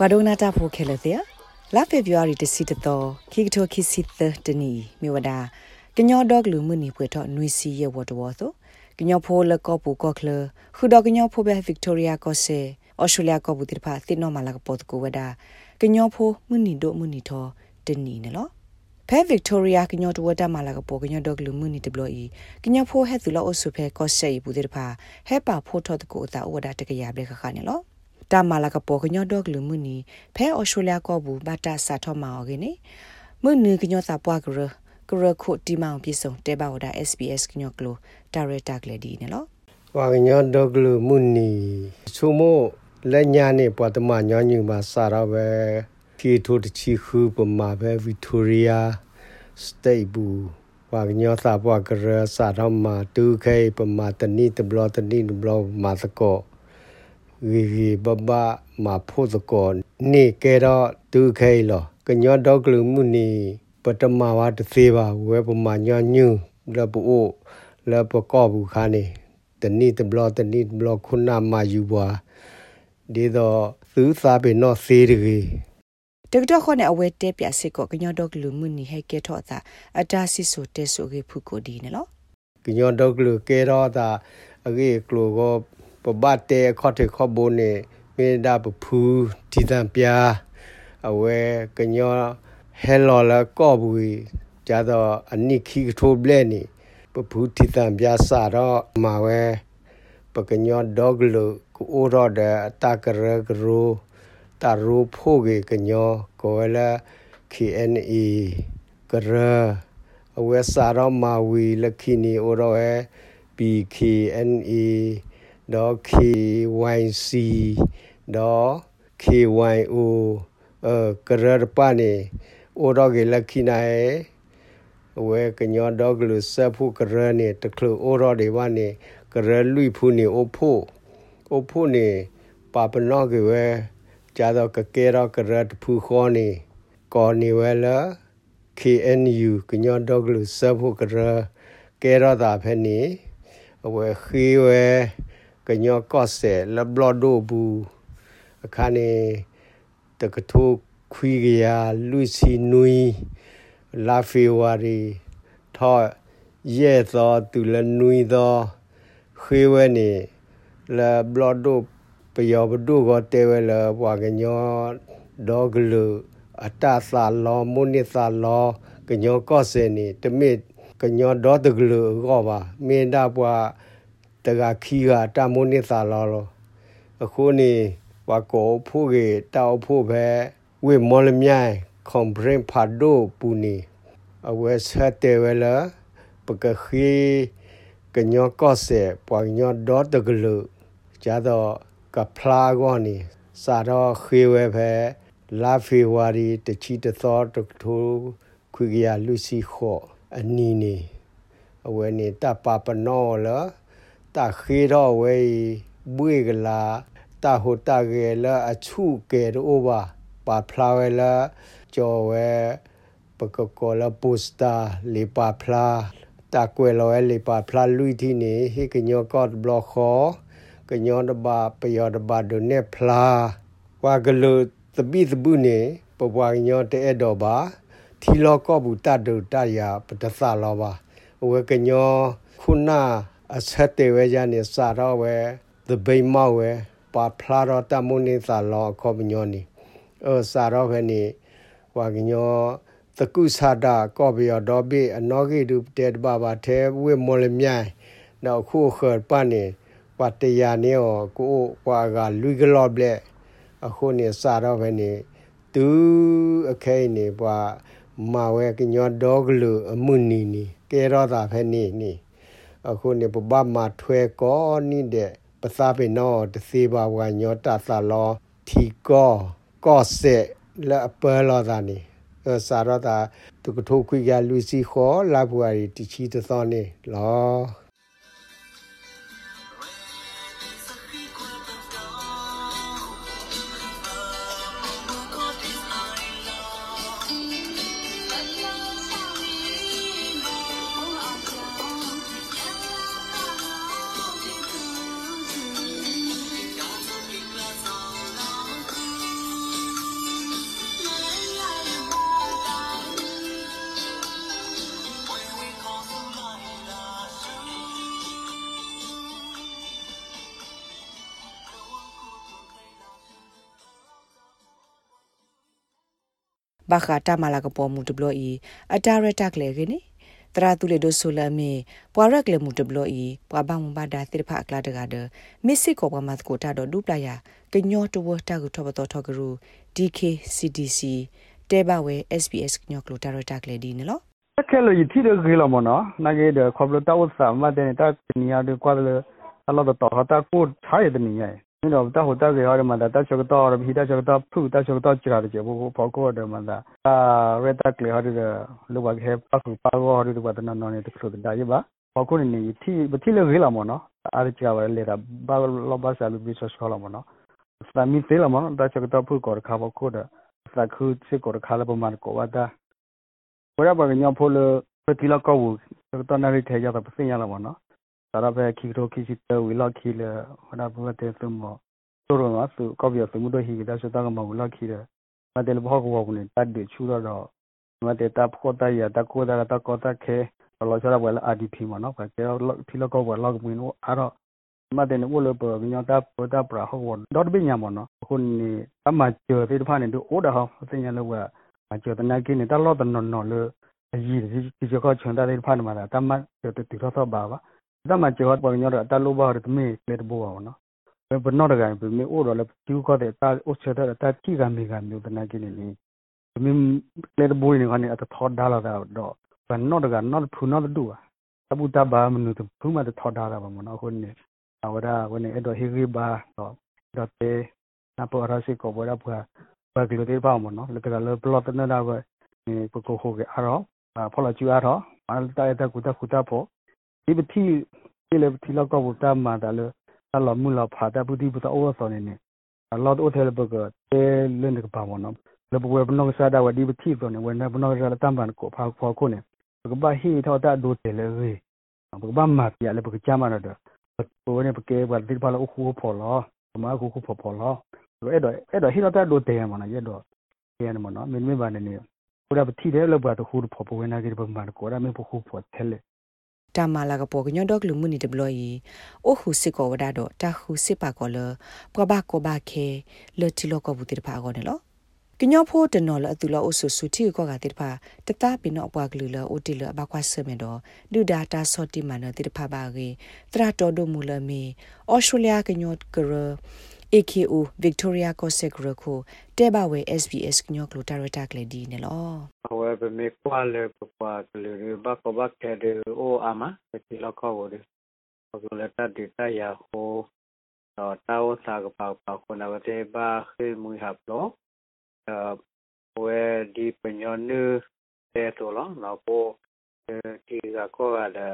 ဝါဒိုနာတာဖိုခဲလတဲ့လာဖေဗျူအာရီတစီတတော်ခိကတိုခိစီသတနီမြေဝဒါကညောဒေါကလူမှုနီပွေတော့နွီစီရဲ့ဝတ်တော်ဆိုကညောဖိုလကောပူကောကလခုဒေါကညောဖိုဘဲဗစ်တိုးရီယာကောဆေဩစတြေးလျကောပူတိဖာသစ်နော်မလာကပေါ်တကိုဝဒါကညောဖိုမှုနီဒိုမှုနီထောတနီနော်ဖဲဗစ်တိုးရီယာကညောတဝတာမလာကပေါ်ကညောဒေါကလူမှုနီတဘလို့ဤကညောဖိုဟဲသူလောအဆုဖဲကောဆေပူတိဖာဟဲပါဖိုထောတကိုအတာဝဒါတကရဘလေခခနေလော တာမာလာကပေါ်ကညော့ဒေါကလူမှုနီဖဲအော်စတြေးလျကောဘူးဘာတာစာထောမာအော်ကင်းနေမှုနီကညော့စာပွားကရကရခုတီမောင်ပြေဆုံးတဲပါဝဒါ SBS ကညော့ကလိုဒါရတာကလေးဒီနော်ဝါကညော့ဒေါကလူမှုနီချုံမို့လက်ညာနေပတ်တမညောညူမှာစာတော့ပဲကီထိုတချီခုပမာပဲဗီတိုရီယာစတေးဘူးဝါကညောစာပွားကရစာတော့မှာတူခဲပမာတနီတဘလတနီတဘလမာစကော ဝီဝီဘဘမာဖို့စကောနေကဲတော့ဒုခဲလောကညောတော့ကလူမှုနီပတမဝတ်သေးပါဝဲပမာညညူလပအိုလပကောဘူးခါနေတနိတဘလတနိဘလခုနာမာယူဘွာဒီတော့သူစားပေနော်သေးတကြီးတကတော့ခေါနဲ့အဝဲတဲပြစစ်ကောကညောတော့ကလူမှုနီဟဲကဲထော့တာအတားစစ်ဆိုတဲဆိုကေဖုကိုဒီနော်ကညောတော့ကလူကဲတော့တာအကြီးကလူကို ပဘတ်တေခေါတေခေါဘိုနေမေဒါပဖူဒီတံပြာအဝဲကညောဟဲလော်လာကောဘူးကြတော့အနိခိထိုးဘလဲနေပဖူဒီတံပြာစာတော့မှာဝဲပကညောဒေါဂလုကိုအိုရတဲ့အတကရဂရူတာရူဖိုကေကညောကိုလာ KNE ကရအဝဲစာတော့မာဝီလခိနီအိုရောအဲ BKNE ဒေါ် KYC ဒေါ် KYO 呃ကရရပနေအိုတော့ကလခိနာရဲ့ဝဲကညောတော့ကလူဆပ်ဖို့ကရနေတကလူအိုတော့တွေဝနေကရလွိဖူနေအိုဖို့အိုဖို့နေပါပနောကဝဲကြတော့ကကဲတော့ကရတဖူခေါ်နေကောနေဝဲလာ KNU ကညောတော့ကလူဆပ်ဖို့ကရကဲတော့တာဖဲနေဝဲခီဝဲ ကညောကော့ဆဲလဘလဒိုဘူးအခါနေတကထိုးခွီကရလူစီနွီလာဖေဝါရီထောရဲသောသူလနွီသောခွေးဝဲနေလဘလဒိုပယောဘဒိုကတဲဝဲလဘွာကညောဒေါဂလူအတသာလောမုန်နိသာလောကညောကော့ဆဲနေတမစ်ကညောဒေါတဂလူကောပါမင်းတာဘွာ တကခီကတမုန်နိသာလောလောအခုနေဝါကိုဖို့ကေတောက်ဖို့ပဲဝေမောလမြိုင်ကွန်ဘရင်ဖာဒိုပူနီအဝဲဆက်တဲဝဲလာပကခီကညောကော့ဆေပွာညောဒေါ်တဂလူကြတော့ကဖလာကောနီစာတော့ခေဝဲပဲလာဖေဝါရီတချီတသောတထိုးခွေကရလူစီခော့အနီနေအဝဲနေတပပနောလား တခေတော့ဝဲဘွေကလာတဟိုတကေလာအချုကေရောဘာပါဖလာဝဲလာကျော်ဝဲပကကောလာပိုစတာလေပါဖလာတကွယ်လောလေပါဖလာလူတီနေဟိကညောကော့ဘလော့ခောကညောတဘာပယောတဘာဒိုနေဖလာဝါဂလုတပိသပုနေပပွားညောတဲ့တော့ပါထီလောကောဘူးတတ်တူတရပတသလောပါဝဲကညောခုနာ အဆက်တေဝဲကြနေစာတော့ဝဲသဘိမောက်ဝဲပါဖလာတော့တမုန်နေစာလောခေါပညောနီအောစာတော့ဖဲနေဝါကညောသကုသတာကောဘယောဒောပိအနောဂိတုတေတဘာဘာသေးဝေမောလမြိုင်နောက်ခုခေပနေပတရနေကိုကွာကလူကလော့ဘလက်အခုနေစာတော့ဖဲနေသူအခဲနေပွားမာဝဲကညောဒေါဂလူအမှုနီနီကဲရောတာဖဲနေနီ အခုနေပပမှာထွဲကောနိတဲ့ပစာပေနောတစေဘာဝညောတသလောထီကောကောဆက်လအပလောသာနေစာရတာသူကထိုးခွေကလူစီခေါ်လာပွားရီတချီသောနေလော ဘာခတာမလာကပေါ်မှုတဘလို့ဤအတာရတက်လေကင်းတရာတူလေဒိုဆိုလာမီပွာရက်လေမှုတဘလို့ဤပွာဘမဘာဒါတိဖာကလာတကဒမစ်စစ်ကောပမတ်ကိုတာတော့ဒူပလာယာကညောတဝတာကိုထဘတော်ထကရူ DK CDC တဲဘဝဲ SBS ညောကလိုတာရတက်လေဒီနော်ခဲလို့ရတိရခေလမနော်နာကေဒခေါပလတာဝဆာမတဲ့တာနီယာ de ကွာလေအလောတော့တာကိုထားရတဲ့နေရဲ့ 你知道，大伙大概要的嘛的，大小个到了，皮大小个到铺，大小个到其他的节目包括的嘛的，啊，为大概好的个，如果开八十八个好的话，那那那的说的大一吧，包括你提不提了给了嘛喏，啊，这家伙来的，把老把下路比说说了嘛喏，是米对了嘛，大小个到铺搞的卡包括的，是去去搞的卡了不嘛的搞的，我要把人家破了，不提了搞我，这个到那里台家的不生意了嘛喏。 sarabaya kikro kichita wila kila mana pula te sumo soro ma su kopya sumu do higita shota ka ma wila kila ma te lpo ko wakuni ta de chura do ma te ta pho ta ya ta ko da ta ko ta khe lo chora wala adi phi ma no ka ke philo ko wa log min wo aro ma te ne wo lo po nya ta po ta pra ho wo dot bi nya mo no kun ni ta ma che pe pha ne do o da ha se nya lo wa ma che ta na ki ne ta lo ta no no lo အကြီးကြီးဒီကြောက်ချွန်တာလေးဖတ်မှာတာတမတ်တူတော့တော့ပါပါ ဘယ်ဘနောတကံဘယ်မေအိုတော့လေကျူခေါ်တဲ့တာအိုချက်တဲ့တာတိကမေကမျိုးတနာကိနေနေမင်းလေတဘောနေကနေအတထောဒါလာတော့ဘယ်နောတကံနော်ဖူနော်တူအဘူတဘာမနုတဖူမတထောဒါလာပါမနော်ခုနေအဝရဝနေအဲ့တော့ဟေဂီဘာတော့တော့တေနပေါ်ရရှိကိုဘောရဖွာဘာကလေးတေးပါမနော်လေကလည်းဘလော့တနေတာပဲကိုကိုဟုတ်ကဲ့အဲ့တော့ဖော်လာကျူရတော့အလတရတကူတခုတဖို့ ဒီပတိဒီလေပတိလောက်ကောတာမာတာလေအလောမူလာဖာတာပတိပတာအောစောနေနေအလောတော့ထဲဘကတဲလင်းကပါမနော်လေဘဝဘနောစားတာဝဒီပတိဆိုနေဝနေဘနောစားတမ်ပန်ကိုဖာဖောခုနေဘကဘာဟီထောတာဒိုတဲလေရေဘကဘာမာပြလေဘကချာမနာတော့ဘဝနေပကေဘတိပါလောခုဖောလောမခုခုဖောဖောလောအဲ့တော့အဲ့တော့ဟီထောတာဒိုတဲမနာရတော့ရဲနမနော်မင်းမင်းပါနေနေဘုရားပတိတဲ့လောက်ပါတော့ခုဖောဖောဝနေကြဘမန်ကိုရမေခုဖောထဲလေ တာမာလာကပေါ်ကညောဒေါကလူမှုနီတဘလို့ဤအိုဟုစစ်ကောဝဒါတော့တာဟုစစ်ပါကောလပကဘာကောဘာခဲလတီလောကဘူးတိဖာကောနေလောကညောဖိုးတနော်လအတူလောအဆူဆူတီကောကတိဖာတတပိနောအပွားကလူလောအိုတီလဘကွာဆမေတော့ဒူဒါတာဆော့တီမနတိဖာဘာကေတရာတော်ဒိုမူလမီအော်စတြေးလျကညောကရ AKO Victoria Kosek ko teba we SBS knyo klo tarata kle di ne lo we be me kwa le kwa kle re ba ko ba ke de o ama ti lo ko wo de ko le ta de ta ya ho to ta o sa ga pa pa ko na ba te ba khe mu ha lo uh we di pe nyo nu te to lo na ko ti ga ko ga da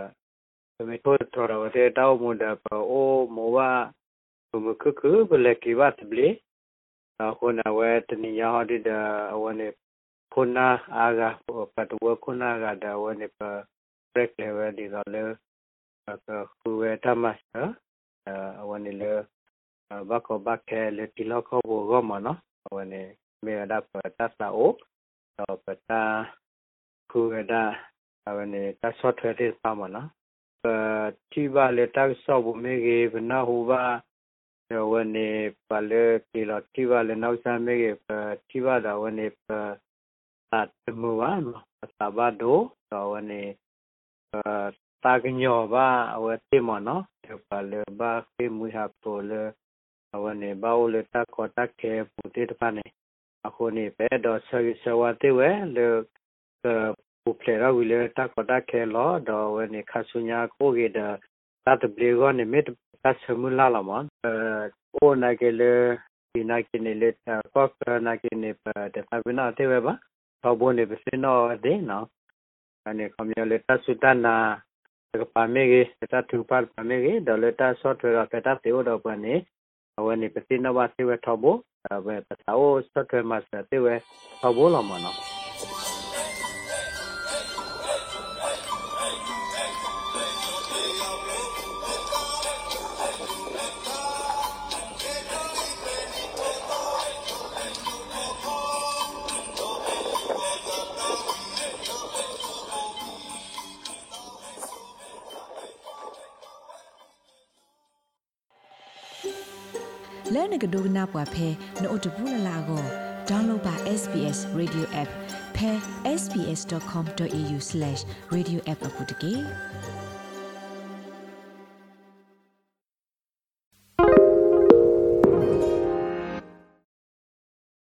me to to ra te ta o mu da pa o mo wa မ ကကဘလကိဝတ်ဘလီခုနဝဲတနိယဟဒီဒဝနေခုနာအာဂါပတ်ဝခုနာဂါဒဝနေပပရက်လေဝဒီတော့လေခုဝဲတမတ်အဝနေလေဘကဘခဲလေတီလောက်ခေါ်ဘောဂမနော်ဝနေမေရဒပတသအိုတော့ပတာခုဝဒဝနေတဆော့ထွဲတဲ့ပါမနော်ပတိပါလေတက်ဆော့ဘူးမေကြီးဘနာဟူပါ ဝနေပလေကီလာတိဝလေနောက်ဆမ်းမေကတိဝဒါဝနေပတ်တမဝါသဘာဒိုတော့ဝနေတာကညောဘာဝတိမနောပလေဘာခေမူဟာပိုလေဝနေဘာဝလေတကောတကေပူတိတပနေအခုနေပဲတော့ဆဆဝတိဝဲ လေပူပလေရဝီလေတကောတကေလောတော့ဝနေခဆုညာကိုကေဒတတ်ပလေကောနေမေတ kasamula lama o na ke le ina ke ne le ko na ke ne pa de fa bina te we ba to bo ne be no de no ane kamyo le ta sutana ka pa me ge ta thu pa pa me ge do le ta software ka ta te o do pa ne awe ne pe no ba te we to bo ba ta o software ma sa te we to bo lo ma no လဲနကဒုကနာပွားဖဲနို့တပူလလာကို download ပါ SBS radio app ဖဲ sbs.com.au/radioapp အပူတကေ